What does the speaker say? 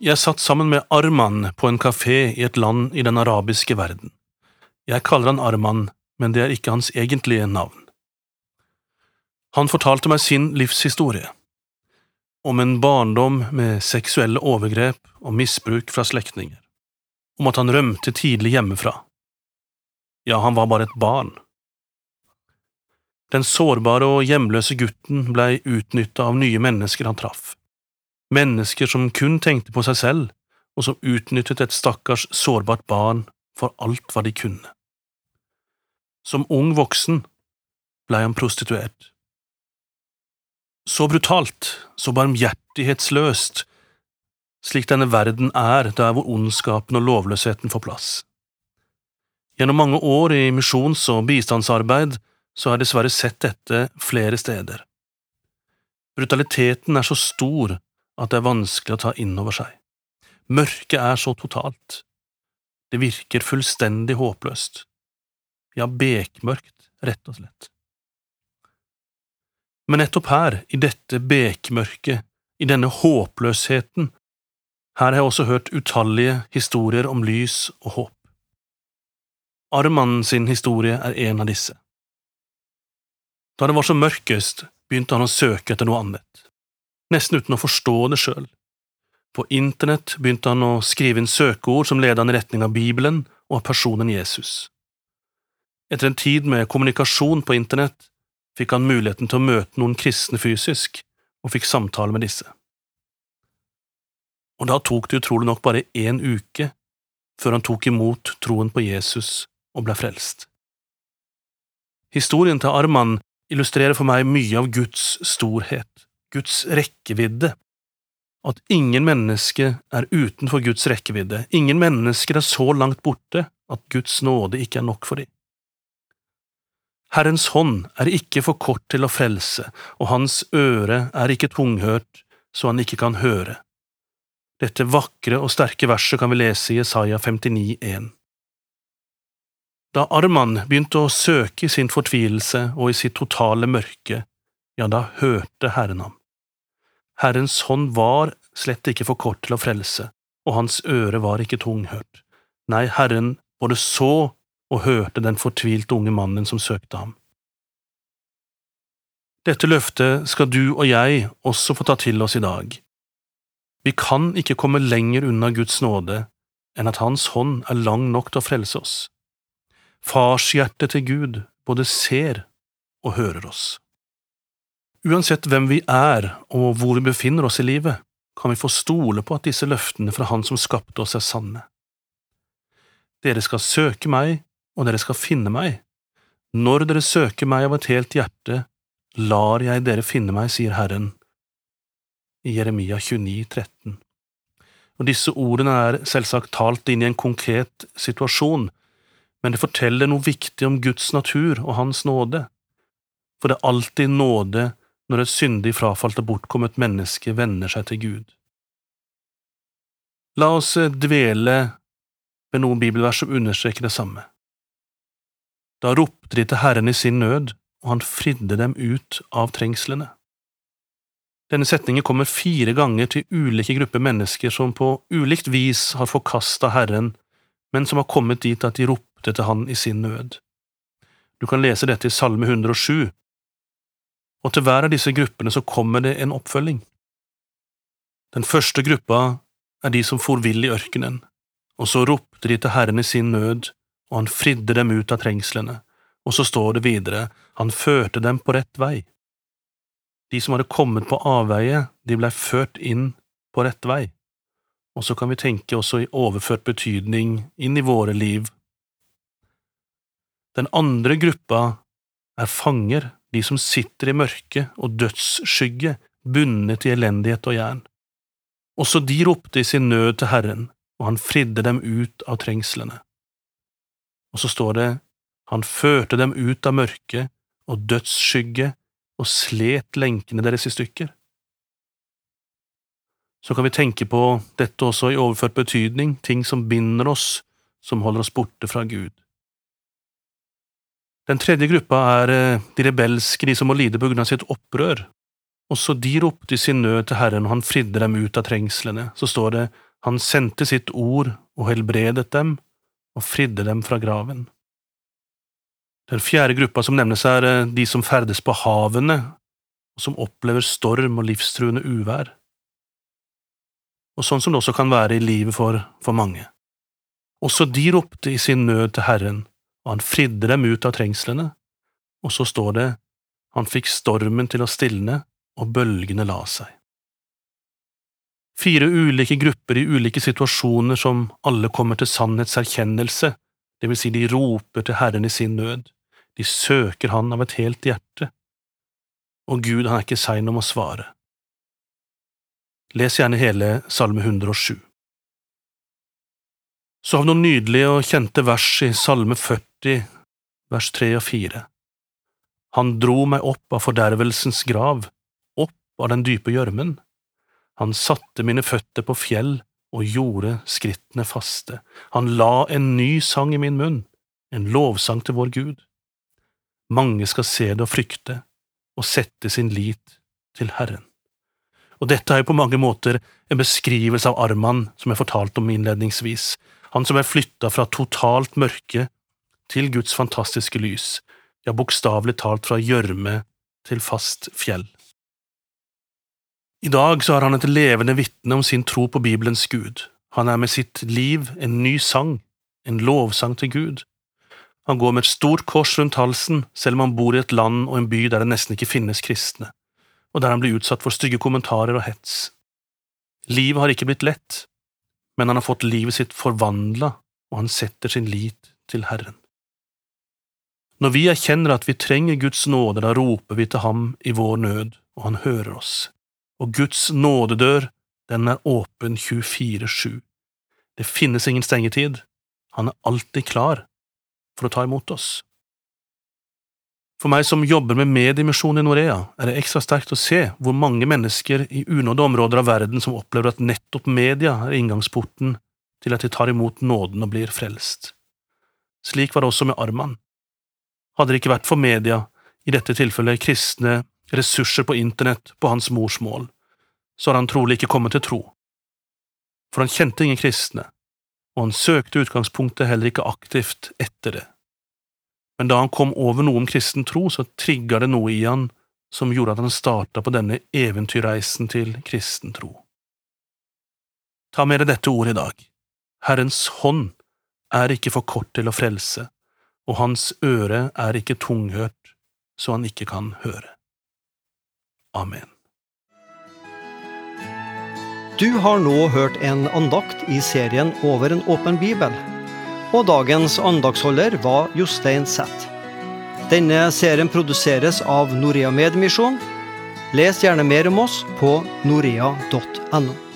Jeg satt sammen med Arman på en kafé i et land i den arabiske verden. Jeg kaller han Arman, men det er ikke hans egentlige navn. Han fortalte meg sin livshistorie, om en barndom med seksuelle overgrep og misbruk fra slektninger, om at han rømte tidlig hjemmefra. Ja, han var bare et barn. Den sårbare og hjemløse gutten blei utnytta av nye mennesker han traff mennesker som kun tenkte på seg selv, og som utnyttet et stakkars sårbart barn for alt hva de kunne. Som ung voksen blei han prostituert. Så brutalt, så barmhjertighetsløst, slik denne verden er der hvor ondskapen og lovløsheten får plass. Gjennom mange år i misjons- og bistandsarbeid så har jeg dessverre sett dette flere steder. Brutaliteten er så stor at det er vanskelig å ta inn over seg. Mørket er så totalt. Det virker fullstendig håpløst. Ja, bekmørkt, rett og slett. Men nettopp her, i dette bekmørket, i denne håpløsheten, her har jeg også hørt utallige historier om lys og håp. Arman sin historie er en av disse. Da det var som mørkest, begynte han å søke etter noe annet nesten uten å forstå det sjøl. På internett begynte han å skrive inn søkeord som ledet han i retning av Bibelen og av personen Jesus. Etter en tid med kommunikasjon på internett fikk han muligheten til å møte noen kristne fysisk, og fikk samtale med disse. Og da tok det utrolig nok bare én uke før han tok imot troen på Jesus og ble frelst. Historien til Arman illustrerer for meg mye av Guds storhet. Guds rekkevidde. At ingen menneske er utenfor Guds rekkevidde, ingen mennesker er så langt borte at Guds nåde ikke er nok for dem. Herrens hånd er ikke for kort til å frelse, og hans øre er ikke tunghørt så han ikke kan høre. Dette vakre og sterke verset kan vi lese i Jesaja 59, 1. Da Arman begynte å søke i sin fortvilelse og i sitt totale mørke, ja, da hørte Herren ham. Herrens hånd var slett ikke for kort til å frelse, og hans øre var ikke tunghørt. Nei, Herren både så og hørte den fortvilte unge mannen som søkte ham. Dette løftet skal du og jeg også få ta til oss i dag. Vi kan ikke komme lenger unna Guds nåde enn at Hans hånd er lang nok til å frelse oss. Farshjertet til Gud både ser og hører oss. Uansett hvem vi er og hvor vi befinner oss i livet, kan vi få stole på at disse løftene fra Han som skapte oss, er sanne. Dere skal søke meg, og dere skal finne meg. Når dere søker meg av et helt hjerte, lar jeg dere finne meg, sier Herren. I Jeremia 29, 13. Og disse ordene er selvsagt talt inn i en konkret situasjon, men det forteller noe viktig om Guds natur og Hans nåde, for det er alltid nåde når et syndig frafalt og bortkommet menneske vender seg til Gud. La oss dvele ved noen bibelvers som understreker det samme. Da ropte de til Herren i sin nød, og han fridde dem ut av trengslene. Denne setningen kommer fire ganger til ulike grupper mennesker som på ulikt vis har forkasta Herren, men som har kommet dit at de ropte til Han i sin nød. Du kan lese dette i Salme 107, og til hver av disse gruppene så kommer det en oppfølging. Den første gruppa er de som for vill i ørkenen, og så ropte de til Herren i sin nød, og han fridde dem ut av trengslene, og så står det videre, han førte dem på rett vei. De som hadde kommet på avveie, de blei ført inn på rett vei, og så kan vi tenke også i overført betydning inn i våre liv. Den andre gruppa er fanger de som sitter i mørke og dødsskygge, bundet i elendighet og jern. Også de ropte i sin nød til Herren, og han fridde dem ut av trengslene. Og så står det, han førte dem ut av mørke og dødsskygge og slet lenkene deres i stykker. Så kan vi tenke på dette også i overført betydning, ting som binder oss, som holder oss borte fra Gud. Den tredje gruppa er eh, de rebelske, de som må lide på grunn av sitt opprør. Også de ropte i sin nød til Herren, og han fridde dem ut av trengslene. Så står det, Han sendte sitt ord og helbredet dem og fridde dem fra graven. Den fjerde gruppa som nevnes, er eh, de som ferdes på havene, og som opplever storm og livstruende uvær. Og sånn som det også kan være i livet for, for mange. Også de ropte i sin nød til Herren, og han fridde dem ut av trengslene, og så står det, han fikk stormen til å stilne, og bølgene la seg. Fire ulike grupper i ulike situasjoner som alle kommer til sannhetserkjennelse, det vil si de roper til Herren i sin nød, de søker Han av et helt hjerte, og Gud han er ikke sein om å svare. Les gjerne hele Salme 107. Så har vi noen nydelige og kjente vers i Salme 40, vers 3 og 4. Han dro meg opp av fordervelsens grav, opp av den dype gjørmen. Han satte mine føtter på fjell og gjorde skrittene faste. Han la en ny sang i min munn, en lovsang til vår Gud. Mange skal se det og frykte, og sette sin lit til Herren. Og dette er jo på mange måter en beskrivelse av Arman som jeg fortalte om innledningsvis, han som er flytta fra totalt mørke til Guds fantastiske lys, ja, bokstavelig talt fra gjørme til fast fjell. I dag så har han et levende vitne om sin tro på Bibelens Gud. Han er med sitt liv en ny sang, en lovsang til Gud. Han går med et stort kors rundt halsen, selv om han bor i et land og en by der det nesten ikke finnes kristne, og der han blir utsatt for stygge kommentarer og hets. Livet har ikke blitt lett, men han har fått livet sitt forvandla, og han setter sin lit til Herren. Når vi erkjenner at vi trenger Guds nåde, da roper vi til ham i vår nød, og han hører oss. Og Guds nådedør, den er åpen 24–7. Det finnes ingen stengetid, han er alltid klar for å ta imot oss. For meg som jobber med mediemisjon i Norea, er det ekstra sterkt å se hvor mange mennesker i unådde områder av verden som opplever at nettopp media er inngangsporten til at de tar imot nåden og blir frelst. Slik var det også med Arman. Hadde det ikke vært for media, i dette tilfellet kristne ressurser på internett på hans morsmål, så hadde han trolig ikke kommet til tro. For han kjente ingen kristne, og han søkte utgangspunktet heller ikke aktivt etter det. Men da han kom over noe om kristen tro, så trigga det noe i han som gjorde at han starta på denne eventyrreisen til kristen tro. Ta med deg dette ordet i dag. Herrens hånd er ikke for kort til å frelse, og hans øre er ikke tunghørt, så han ikke kan høre. Amen. Du har nå hørt en andakt i serien Over en åpen bibel, og dagens andagsholder var Jostein Zett. Denne serien produseres av Norea Medmisjon. Les gjerne mer om oss på norea.no.